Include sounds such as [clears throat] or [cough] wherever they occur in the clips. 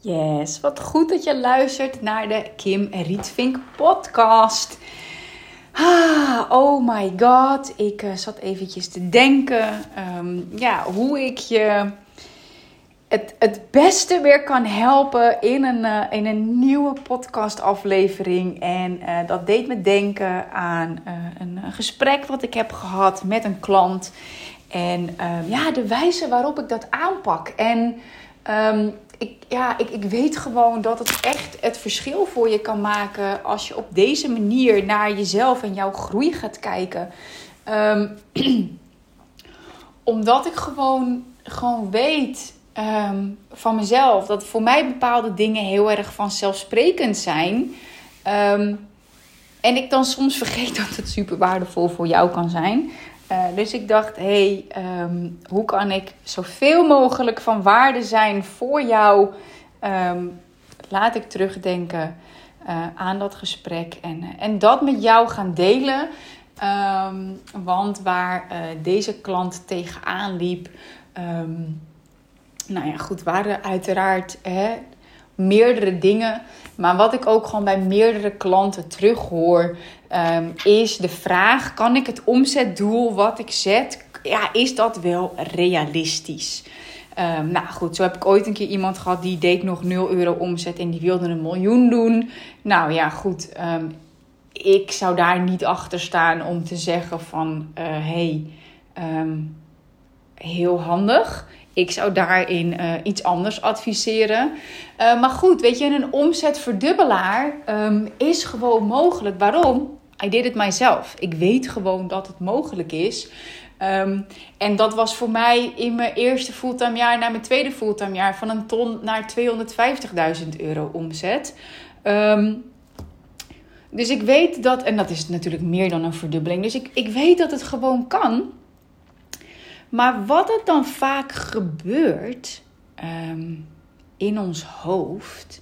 Yes, wat goed dat je luistert naar de Kim Rietvink podcast. Ah, oh my god, ik uh, zat eventjes te denken um, ja, hoe ik je het, het beste weer kan helpen in een, uh, in een nieuwe podcastaflevering. En uh, dat deed me denken aan een, een gesprek wat ik heb gehad met een klant. En ehm, ja, de wijze waarop ik dat aanpak. En um, ik, ja, ik, ik weet gewoon dat het echt het verschil voor je kan maken als je op deze manier naar jezelf en jouw groei gaat kijken. Um, [clears throat] omdat ik gewoon, gewoon weet um, van mezelf dat voor mij bepaalde dingen heel erg vanzelfsprekend zijn. Um, en ik dan soms vergeet [laughs] dat het super waardevol voor jou kan zijn. Uh, dus ik dacht, hé, hey, um, hoe kan ik zoveel mogelijk van waarde zijn voor jou? Um, laat ik terugdenken uh, aan dat gesprek en, uh, en dat met jou gaan delen. Um, want waar deze klant tegenaan liep, nou ja, goed, waren uiteraard hè, meerdere dingen. Maar wat ik ook gewoon bij meerdere klanten terughoor, is de vraag: kan ik het omzetdoel wat ik zet, ja, is dat wel realistisch? Um, nou goed, zo heb ik ooit een keer iemand gehad die deed nog 0 euro omzet en die wilde een miljoen doen. Nou ja, goed. Um, ik zou daar niet achter staan om te zeggen van uh, hey, heel handig. Ik zou daarin uh, iets anders adviseren. Uh, maar goed, weet je, een omzetverdubbelaar is gewoon mogelijk. Waarom? I did it myself. Ik weet gewoon dat het mogelijk is. Um, en dat was voor mij in mijn eerste fulltime jaar naar mijn tweede fulltime jaar van een ton naar 250.000 euro omzet. Um, dus ik weet dat, en dat is natuurlijk meer dan een verdubbeling. Dus ik, ik weet dat het gewoon kan. Maar wat er dan vaak gebeurt um, in ons hoofd.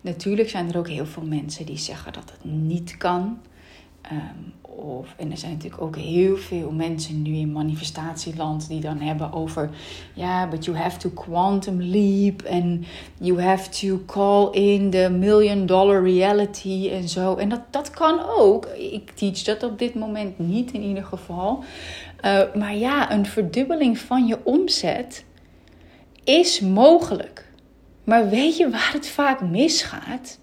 Natuurlijk zijn er ook heel veel mensen die zeggen dat het niet kan. Um, of, en er zijn natuurlijk ook heel veel mensen nu in manifestatieland die dan hebben over, ja, but you have to quantum leap and you have to call in the million dollar reality en zo. En dat, dat kan ook. Ik teach dat op dit moment niet in ieder geval. Uh, maar ja, een verdubbeling van je omzet is mogelijk. Maar weet je waar het vaak misgaat?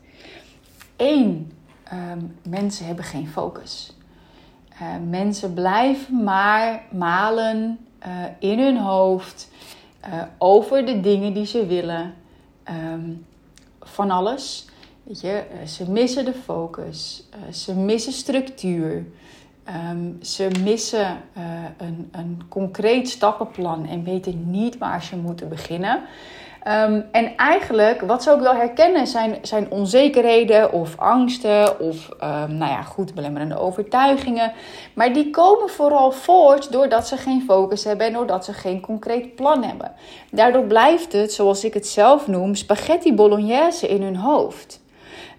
Eén, um, mensen hebben geen focus. Uh, mensen blijven maar malen uh, in hun hoofd uh, over de dingen die ze willen. Um, van alles. Weet je, ze missen de focus. ze missen structuur. Ze missen een, een concreet stappenplan en weten niet waar ze moeten beginnen. Um, en eigenlijk, wat ze ook wel herkennen, zijn, zijn onzekerheden of angsten of, um, nou ja, goed, belemmerende overtuigingen. Maar die komen vooral voort doordat ze geen focus hebben en doordat ze geen concreet plan hebben. Daardoor blijft het, zoals ik het zelf noem, spaghetti bolognese in hun hoofd.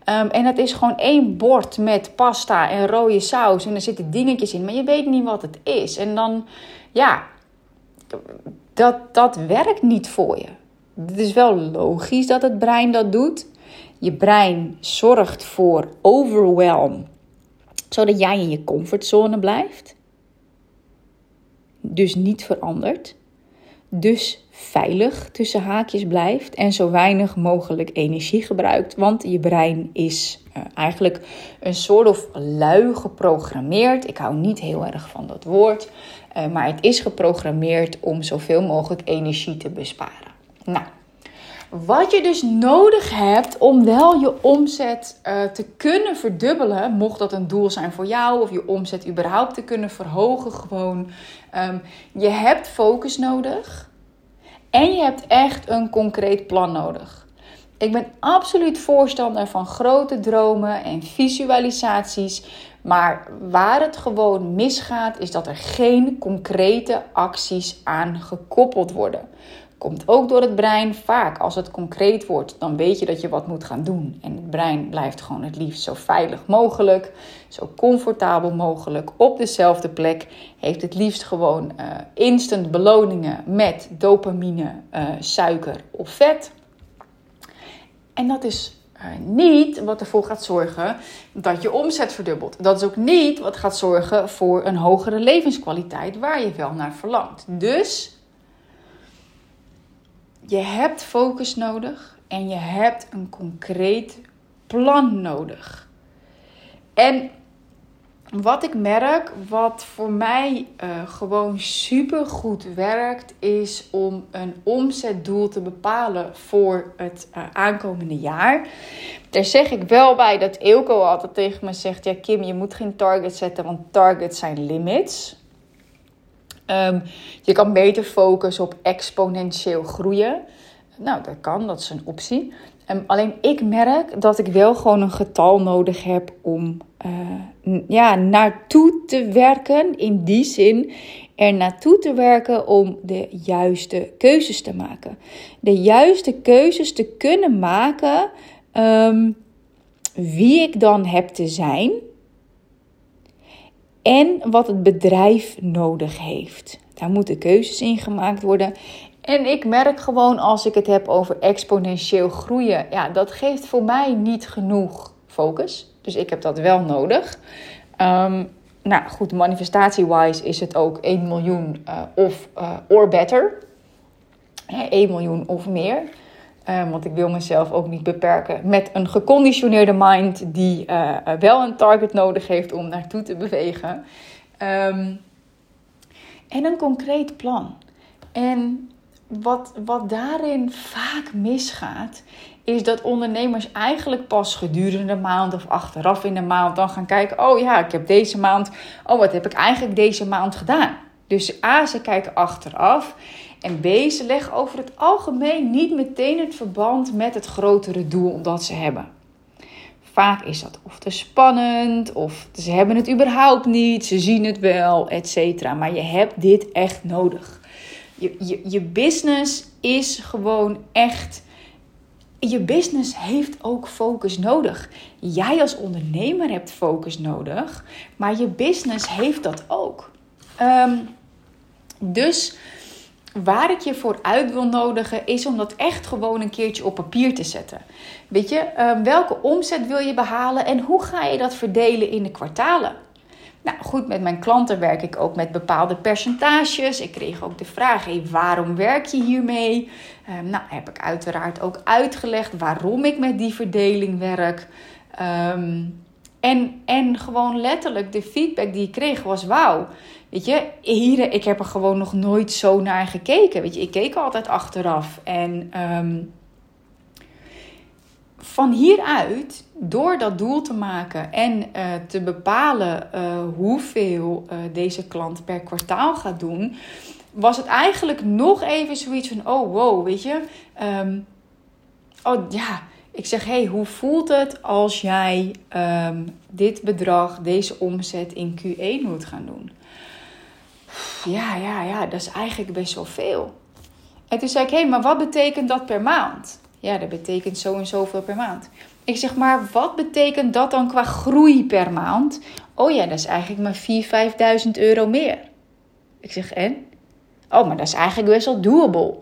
Um, en het is gewoon één bord met pasta en rode saus en er zitten dingetjes in, maar je weet niet wat het is. En dan, ja, dat, dat werkt niet voor je. Het is wel logisch dat het brein dat doet. Je brein zorgt voor overwhelm, zodat jij in je comfortzone blijft. Dus niet verandert. Dus veilig tussen haakjes blijft en zo weinig mogelijk energie gebruikt. Want je brein is uh, eigenlijk een soort of lui geprogrammeerd. Ik hou niet heel erg van dat woord. Uh, maar het is geprogrammeerd om zoveel mogelijk energie te besparen. Nou, wat je dus nodig hebt om wel je omzet uh, te kunnen verdubbelen, mocht dat een doel zijn voor jou of je omzet überhaupt te kunnen verhogen, gewoon. Um, je hebt focus nodig en je hebt echt een concreet plan nodig. Ik ben absoluut voorstander van grote dromen en visualisaties. Maar waar het gewoon misgaat, is dat er geen concrete acties aan gekoppeld worden. Komt ook door het brein. Vaak als het concreet wordt, dan weet je dat je wat moet gaan doen. En het brein blijft gewoon het liefst zo veilig mogelijk, zo comfortabel mogelijk op dezelfde plek. Heeft het liefst gewoon uh, instant beloningen met dopamine, uh, suiker of vet. En dat is uh, niet wat ervoor gaat zorgen dat je omzet verdubbelt. Dat is ook niet wat gaat zorgen voor een hogere levenskwaliteit waar je wel naar verlangt. Dus je hebt focus nodig en je hebt een concreet plan nodig. En wat ik merk, wat voor mij uh, gewoon super goed werkt, is om een omzetdoel te bepalen voor het uh, aankomende jaar. Daar zeg ik wel bij dat Eelco altijd tegen me zegt: Ja, Kim, je moet geen target zetten, want targets zijn limits. Um, je kan beter focussen op exponentieel groeien. Nou, dat kan, dat is een optie. Um, alleen ik merk dat ik wel gewoon een getal nodig heb om uh, ja, naartoe te werken. In die zin er naartoe te werken om de juiste keuzes te maken. De juiste keuzes te kunnen maken um, wie ik dan heb te zijn. En wat het bedrijf nodig heeft. Daar moeten keuzes in gemaakt worden. En ik merk gewoon als ik het heb over exponentieel groeien, ja, dat geeft voor mij niet genoeg focus. Dus ik heb dat wel nodig. Um, nou goed, manifestatie-wise is het ook 1 miljoen uh, of uh, or better. 1 miljoen of meer. Um, want ik wil mezelf ook niet beperken met een geconditioneerde mind die uh, wel een target nodig heeft om naartoe te bewegen. Um, en een concreet plan. En wat, wat daarin vaak misgaat, is dat ondernemers eigenlijk pas gedurende de maand of achteraf in de maand dan gaan kijken: oh ja, ik heb deze maand, oh wat heb ik eigenlijk deze maand gedaan? Dus A, ze kijken achteraf. En B, ze leggen over het algemeen niet meteen het verband met het grotere doel dat ze hebben. Vaak is dat of te spannend, of ze hebben het überhaupt niet, ze zien het wel, etc. Maar je hebt dit echt nodig. Je, je, je business is gewoon echt. Je business heeft ook focus nodig. Jij als ondernemer hebt focus nodig, maar je business heeft dat ook. Um, dus waar ik je voor uit wil nodigen, is om dat echt gewoon een keertje op papier te zetten. Weet je, um, welke omzet wil je behalen en hoe ga je dat verdelen in de kwartalen? Nou goed, met mijn klanten werk ik ook met bepaalde percentages. Ik kreeg ook de vraag: waarom werk je hiermee? Um, nou, heb ik uiteraard ook uitgelegd waarom ik met die verdeling werk. Um, en, en gewoon letterlijk de feedback die ik kreeg was: wauw. Weet je, hier, ik heb er gewoon nog nooit zo naar gekeken. Weet je, ik keek altijd achteraf. En um, van hieruit, door dat doel te maken en uh, te bepalen uh, hoeveel uh, deze klant per kwartaal gaat doen, was het eigenlijk nog even zoiets van: oh wow, weet je. Um, oh ja, ik zeg: hey, hoe voelt het als jij um, dit bedrag, deze omzet in Q1 moet gaan doen? Ja, ja, ja, dat is eigenlijk best wel veel. En toen zei ik: hé, hey, maar wat betekent dat per maand? Ja, dat betekent zo en zoveel per maand. Ik zeg maar, wat betekent dat dan qua groei per maand? Oh ja, dat is eigenlijk maar 4.000, 5.000 euro meer. Ik zeg, en? Oh, maar dat is eigenlijk best wel doable.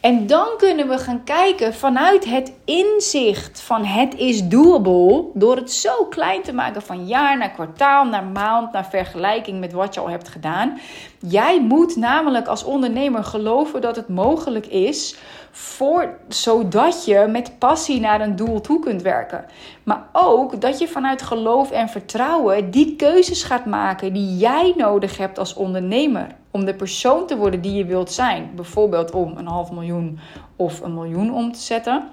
En dan kunnen we gaan kijken vanuit het inzicht van het is doable, door het zo klein te maken van jaar naar kwartaal, naar maand, naar vergelijking met wat je al hebt gedaan. Jij moet namelijk als ondernemer geloven dat het mogelijk is voor, zodat je met passie naar een doel toe kunt werken. Maar ook dat je vanuit geloof en vertrouwen die keuzes gaat maken die jij nodig hebt als ondernemer. Om de persoon te worden die je wilt zijn. Bijvoorbeeld om een half miljoen of een miljoen om te zetten.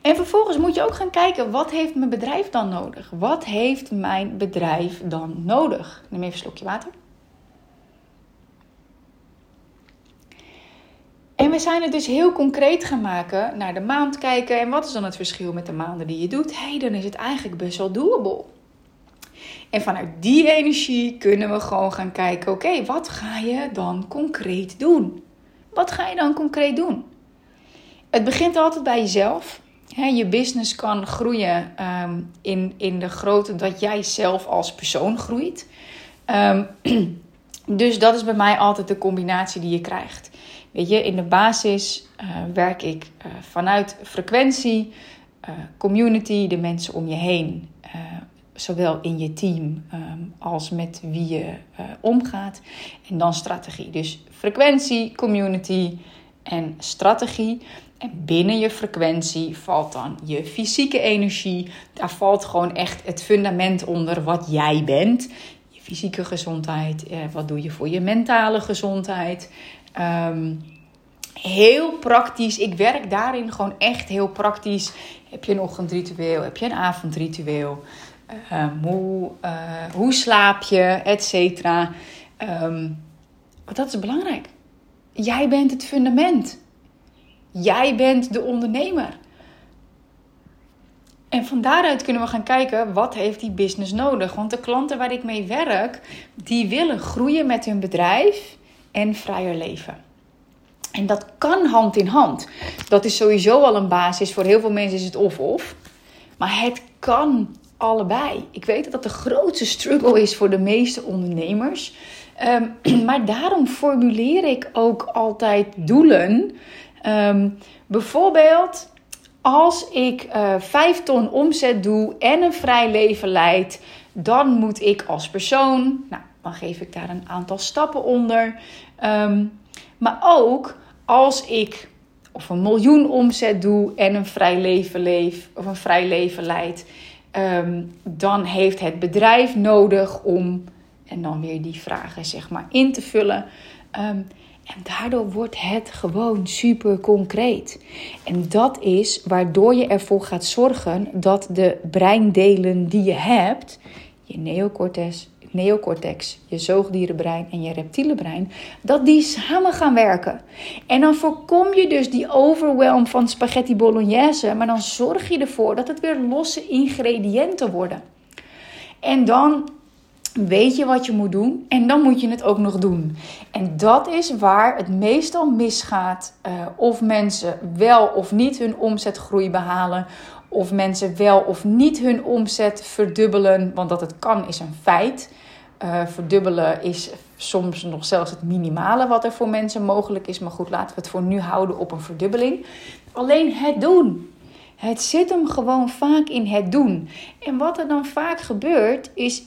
En vervolgens moet je ook gaan kijken, wat heeft mijn bedrijf dan nodig? Wat heeft mijn bedrijf dan nodig? Neem even een slokje water. En we zijn het dus heel concreet gaan maken, naar de maand kijken. En wat is dan het verschil met de maanden die je doet? Hé, hey, dan is het eigenlijk best wel doable. En vanuit die energie kunnen we gewoon gaan kijken: oké, wat ga je dan concreet doen? Wat ga je dan concreet doen? Het begint altijd bij jezelf. je business kan groeien ehm, in, in de grootte dat jij zelf als persoon groeit. Um, [clears throat] dus dat is bij mij altijd de combinatie die je krijgt. Weet je, in de basis uh, werk ik uh, vanuit frequentie, uh, community, de mensen om je heen, zowel in je team um, als met wie je omgaat. En dan strategie. Dus frequentie, community en strategie. En binnen je frequentie valt dan je fysieke energie. Daar valt gewoon echt het fundament onder wat jij bent. Je fysieke gezondheid. Eh, wat doe je voor je mentale gezondheid? Um, heel praktisch. Ik werk daarin gewoon echt heel praktisch. Heb je een ochtendritueel? Heb je een avondritueel? Um, hoe, uh, hoe slaap je? Et cetera. Um, dat is belangrijk. Jij bent het fundament. Jij bent de ondernemer. En van daaruit kunnen we gaan kijken wat heeft die business nodig. Want de klanten waar ik mee werk, die willen groeien met hun bedrijf en vrijer leven. En dat kan hand in hand. Dat is sowieso al een basis. Voor heel veel mensen is het of-of. Maar het kan allebei. Ik weet dat dat de grootste struggle is voor de meeste ondernemers. Um, [clears throat] maar daarom formuleer ik ook altijd doelen Um, bijvoorbeeld, als ik eh, 5 ton omzet doe en een vrij leven leid, dan moet ik als persoon, nou, dan geef ik daar een aantal stappen onder. Um, maar ook als ik of een miljoen omzet doe en een vrij leven leef of een vrij leven leid, um, dan heeft het bedrijf nodig om en dan weer die vragen zeg maar in te vullen. Um, en daardoor wordt het gewoon super concreet. En dat is waardoor je ervoor gaat zorgen dat de breindelen die je hebt, je neocortex, neocortex, je zoogdierenbrein en je reptiele brein, dat die samen gaan werken. En dan voorkom je dus die overwhelm van spaghetti bolognese, maar dan zorg je ervoor dat het weer losse ingrediënten worden. En dan weet je wat je moet doen en dan moet je het ook nog doen. En dat is waar het meestal misgaat. Uh, of mensen wel of niet hun omzetgroei behalen. Of mensen wel of niet hun omzet verdubbelen. Want dat het kan is een feit. Uh, verdubbelen is soms nog zelfs het minimale wat er voor mensen mogelijk is. Maar goed, laten we het voor nu houden op een verdubbeling. Alleen het doen. Het zit hem gewoon vaak in het doen. En wat er dan vaak gebeurt, is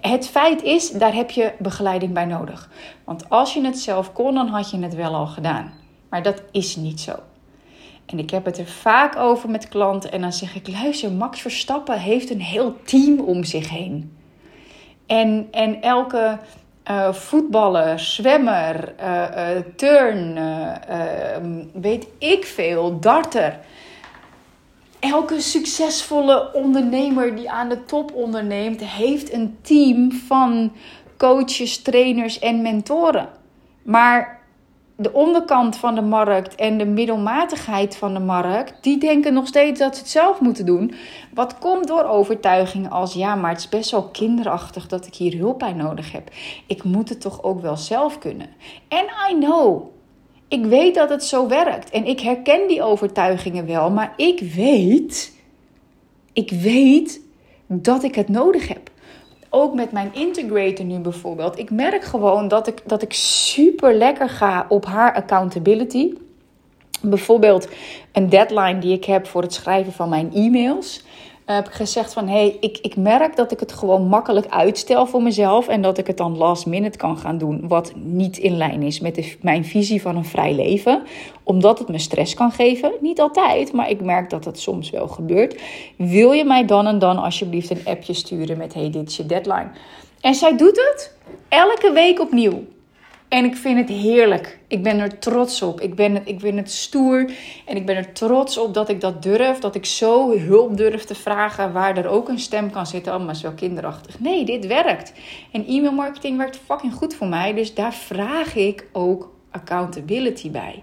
het feit is, daar heb je begeleiding bij nodig. Want als je het zelf kon, dan had je het wel al gedaan. Maar dat is niet zo. En ik heb het er vaak over met klanten. En dan zeg ik: luister, Max Verstappen heeft een heel team om zich heen. En, en elke uh, voetballer, zwemmer, uh, uh, turn, weet ik veel, darter elke succesvolle ondernemer die aan de top onderneemt, heeft een team van coaches, trainers en mentoren. Maar de onderkant van de markt en de middelmatigheid van de markt, die denken nog steeds dat ze het zelf moeten doen. Wat komt door overtuigingen als ja, maar het is best wel kinderachtig dat ik hier hulp bij nodig heb. Ik moet het toch ook wel zelf kunnen. En I know, ik weet dat het zo werkt en ik herken die overtuigingen wel, maar ik weet, ik weet dat ik het nodig heb. Ook met mijn integrator nu bijvoorbeeld. Ik merk gewoon dat ik, dat ik super lekker ga op haar accountability. Bijvoorbeeld een deadline die ik heb voor het schrijven van mijn e-mails heb ik gezegd van... hé, hey, ik, ik merk dat ik het gewoon makkelijk uitstel voor mezelf... en dat ik het dan last minute kan gaan doen... wat niet in lijn is met mijn visie van een vrij leven. Omdat het me stress kan geven. Niet altijd, maar ik merk dat dat soms wel gebeurt. Wil je mij dan en dan alsjeblieft een appje sturen met... hey, dit is je deadline. En zij doet het elke week opnieuw. En ik vind het heerlijk. Ik ben er trots op. Ik ben, het, ik ben het stoer. En ik ben er trots op dat ik dat durf. Dat ik zo hulp durf te vragen. Waar er ook een stem kan zitten. Oh, maar wel kinderachtig. Nee, dit werkt. En e-mail marketing werkt fucking goed voor mij. Dus daar vraag ik ook accountability bij.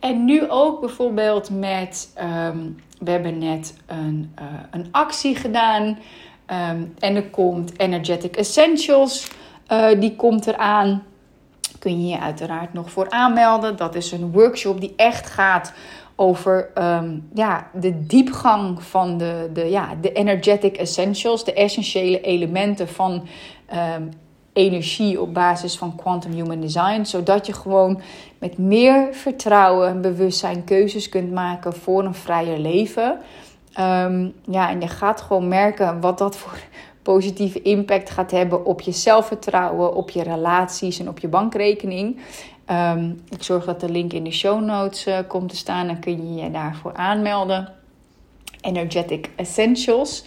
En nu ook bijvoorbeeld met. Um, we hebben net een, uh, een actie gedaan. Um, en er komt Energetic Essentials. Uh, die komt eraan kun je je uiteraard nog voor aanmelden. Dat is een workshop die echt gaat over ehm, ja, de diepgang van de, de, ja, de energetic essentials, de essentiële elementen van um, energie op basis van Quantum Human Design. Zodat je gewoon met meer vertrouwen en bewustzijn keuzes kunt maken voor een vrijer leven. Ehm, ja, en je gaat gewoon merken wat dat voor positieve impact gaat hebben op je zelfvertrouwen, op je relaties en op je bankrekening. Ehm, ik zorg dat de link in de show notes uh, komt te staan. Dan kun je je daarvoor aanmelden. Energetic Essentials.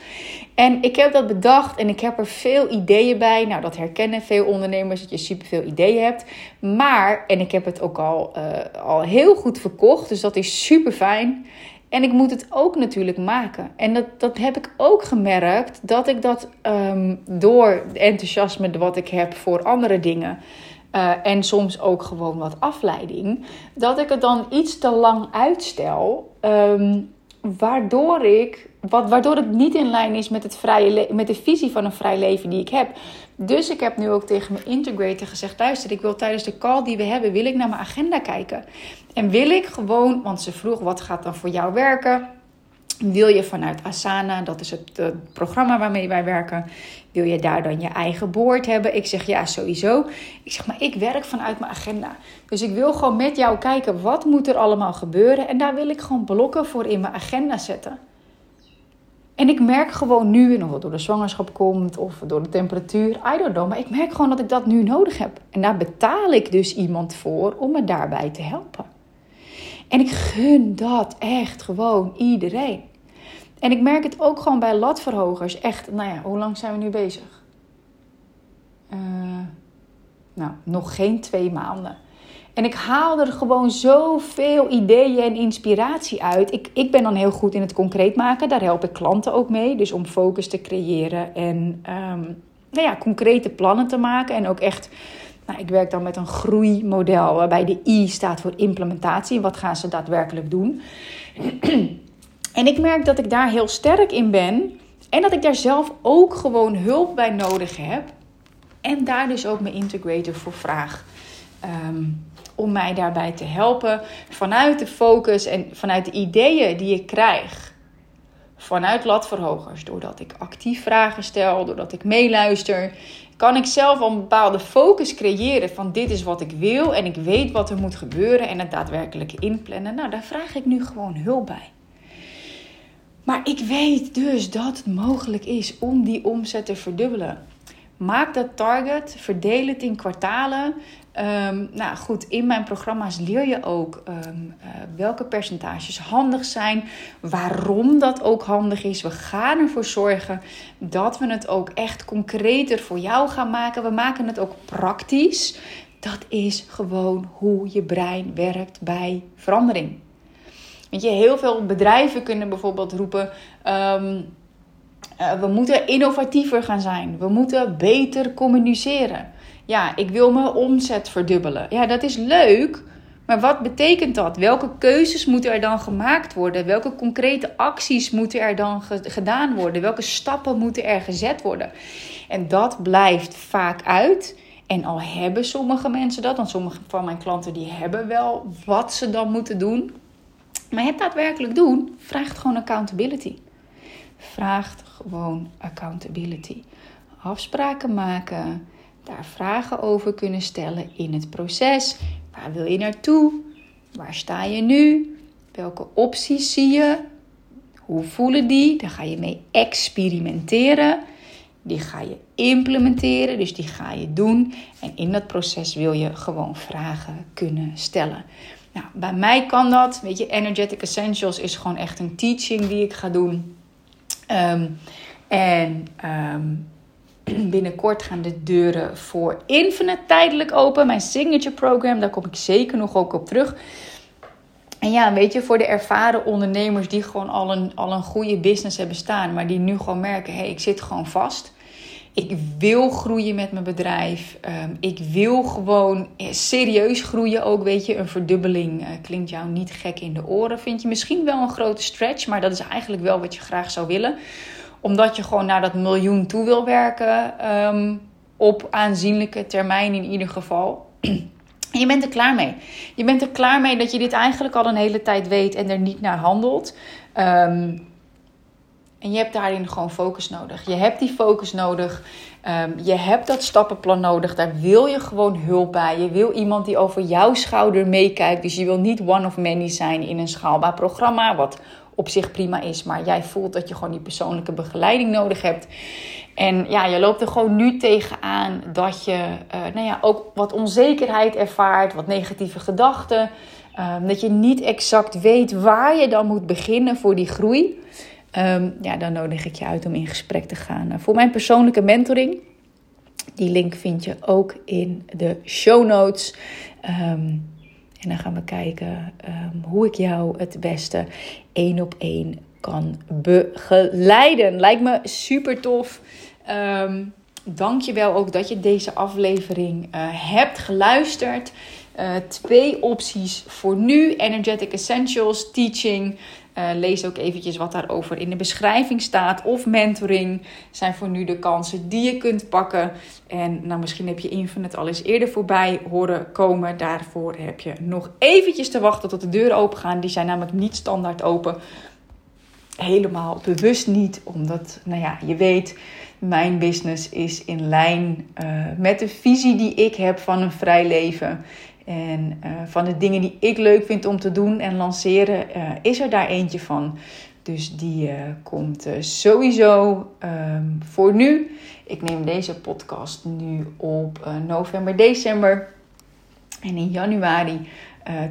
En ik heb dat bedacht en ik heb er veel ideeën bij. Nou, dat herkennen veel ondernemers, dat je superveel ideeën hebt. Maar, en ik heb het ook al, uh, al heel goed verkocht, dus dat is super fijn. En ik moet het ook natuurlijk maken. En dat, dat heb ik ook gemerkt, dat ik dat um, door het enthousiasme wat ik heb voor andere dingen... Uh, en soms ook gewoon wat afleiding, dat ik het dan iets te lang uitstel. Um, waardoor ik, wat, waardoor het niet in lijn is met, het vrije met de visie van een vrij leven die ik heb. Dus ik heb nu ook tegen mijn integrator gezegd: luister, ik wil tijdens de call die we hebben, wil ik naar mijn agenda kijken. En wil ik gewoon, want ze vroeg wat gaat dan voor jou werken. Wil je vanuit Asana, dat is het, het, programma waarmee wij werken, wil je daar dan je eigen boord hebben? Ik zeg ja, sowieso. Ik zeg maar, ik werk vanuit mijn agenda. Dus ik wil gewoon met jou kijken, wat moet er allemaal gebeuren? En daar wil ik gewoon blokken voor in mijn agenda zetten. En ik merk gewoon nu, of het door de zwangerschap komt of door de temperatuur, I don't know. Maar ik merk gewoon dat ik dat nu nodig heb. En daar betaal ik dus iemand voor om me daarbij te helpen. En ik gun dat echt gewoon iedereen. En ik merk het ook gewoon bij latverhogers. Echt, nou ja, hoe lang zijn we nu bezig? Uh, nou, nog geen twee maanden. En ik haal er gewoon zoveel ideeën en inspiratie uit. Ik, ik ben dan heel goed in het concreet maken. Daar help ik klanten ook mee. Dus om focus te creëren en um, nou ja, concrete plannen te maken. En ook echt, nou, ik werk dan met een groeimodel waarbij de I staat voor implementatie. Wat gaan ze daadwerkelijk doen? [clears throat] En ik merk dat ik daar heel sterk in ben. En dat ik daar zelf ook gewoon hulp bij nodig heb. En daar dus ook mijn integrator voor vraag. Um, om mij daarbij te helpen. Vanuit de focus en vanuit de ideeën die ik krijg. Vanuit latverhogers. Doordat ik actief vragen stel. Doordat ik meeluister. Kan ik zelf een bepaalde focus creëren. Van dit is wat ik wil. En ik weet wat er moet gebeuren. En het daadwerkelijk inplannen. Nou, daar vraag ik nu gewoon hulp bij. Maar ik weet dus dat het mogelijk is om die omzet te verdubbelen. Maak dat target, verdeel het in kwartalen. Um, nou goed, in mijn programma's leer je ook um, uh, welke percentages handig zijn, waarom dat ook handig is. We gaan ervoor zorgen dat we het ook echt concreter voor jou gaan maken. We maken het ook praktisch. Dat is gewoon hoe je brein werkt bij verandering. Weet je, heel veel bedrijven kunnen bijvoorbeeld roepen. Um, uh, we moeten innovatiever gaan zijn. We moeten beter communiceren. Ja, ik wil mijn omzet verdubbelen. Ja, dat is leuk. Maar wat betekent dat? Welke keuzes moeten er dan gemaakt worden? Welke concrete acties moeten er dan gedaan worden? Welke stappen moeten er gezet worden? En dat blijft vaak uit. En al hebben sommige mensen dat, want sommige van mijn klanten die hebben wel wat ze dan moeten doen. Maar het daadwerkelijk doen vraagt gewoon accountability. Vraagt gewoon accountability. Afspraken maken, daar vragen over kunnen stellen in het proces. Waar wil je naartoe? Waar sta je nu? Welke opties zie je? Hoe voelen die? Daar ga je mee experimenteren. Die ga je implementeren, dus die ga je doen. En in dat proces wil je gewoon vragen kunnen stellen. Nou, bij mij kan dat. Weet je, Energetic Essentials is gewoon echt een teaching die ik ga doen. Um, en um, [clears throat] binnenkort gaan de deuren voor Infinite tijdelijk open. Mijn signature program, daar kom ik zeker nog ook op terug. En ja, weet je, voor de ervaren ondernemers die gewoon al een, al een goede business hebben staan, maar die nu gewoon merken: hé, hey, ik zit gewoon vast. Ik wil groeien met mijn bedrijf. Ehm, ik wil gewoon serieus groeien ook. Weet je, een verdubbeling uh, klinkt jou niet gek in de oren. Vind je misschien wel een grote stretch, maar dat is eigenlijk wel wat je graag zou willen. Omdat je gewoon naar dat miljoen toe wil werken. Um, op aanzienlijke termijn in ieder geval. En je bent er klaar mee. Je bent er klaar mee dat je dit eigenlijk al een hele tijd weet en er niet naar handelt. Um, en je hebt daarin gewoon focus nodig. Je hebt die focus nodig. Ehm, je hebt dat stappenplan nodig. Daar wil je gewoon hulp bij. Je wil iemand die over jouw schouder meekijkt. Dus je wil niet one of many zijn in een schaalbaar programma. Wat op zich prima is. Maar jij voelt dat je gewoon die persoonlijke begeleiding nodig hebt. En ja, je loopt er gewoon nu tegenaan dat je uh, nou ja, ook wat onzekerheid ervaart, wat negatieve gedachten. Ehm, dat je niet exact weet waar je dan moet beginnen voor die groei. Ehm, ja, dan nodig ik je uit om in gesprek te gaan uh, voor mijn persoonlijke mentoring. Die link vind je ook in de show notes. Ehm, en dan gaan we kijken hoe ik jou het beste één op één kan begeleiden. Lijkt me super tof. Um, Dank je wel ook dat je deze aflevering uh, hebt geluisterd. Uh, twee opties voor nu: Energetic Essentials, Teaching. Uh, lees ook eventjes wat daarover in de beschrijving staat. Of mentoring zijn voor nu de kansen die je kunt pakken. En nou, misschien heb je Infinite al eens eerder voorbij horen komen. Daarvoor heb je nog eventjes te wachten tot de deuren open gaan. Die zijn namelijk niet standaard open. Helemaal bewust niet, omdat, nou ja, je weet mijn business is in lijn uh, met de visie die ik heb van een vrij leven. En uh, van de dingen die ik leuk vind om te doen en lanceren, uh, is er daar eentje van. Dus die komt sowieso um, voor nu. Ik neem deze podcast nu op november, december. En in januari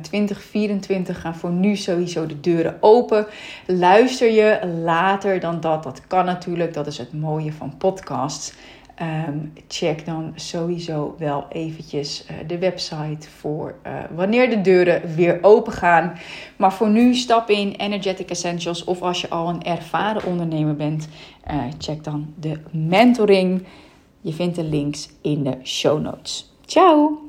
2024 gaan voor nu sowieso de deuren open. Luister je later dan dat? Dat kan natuurlijk. Dat is het mooie van podcasts. Um, check dan sowieso wel eventjes uh, de website voor uh, wanneer de deuren weer open gaan. Maar voor nu stap in Energetic Essentials of als je al een ervaren ondernemer bent, uh, check dan de mentoring. Je vindt de links in de show notes. Ciao!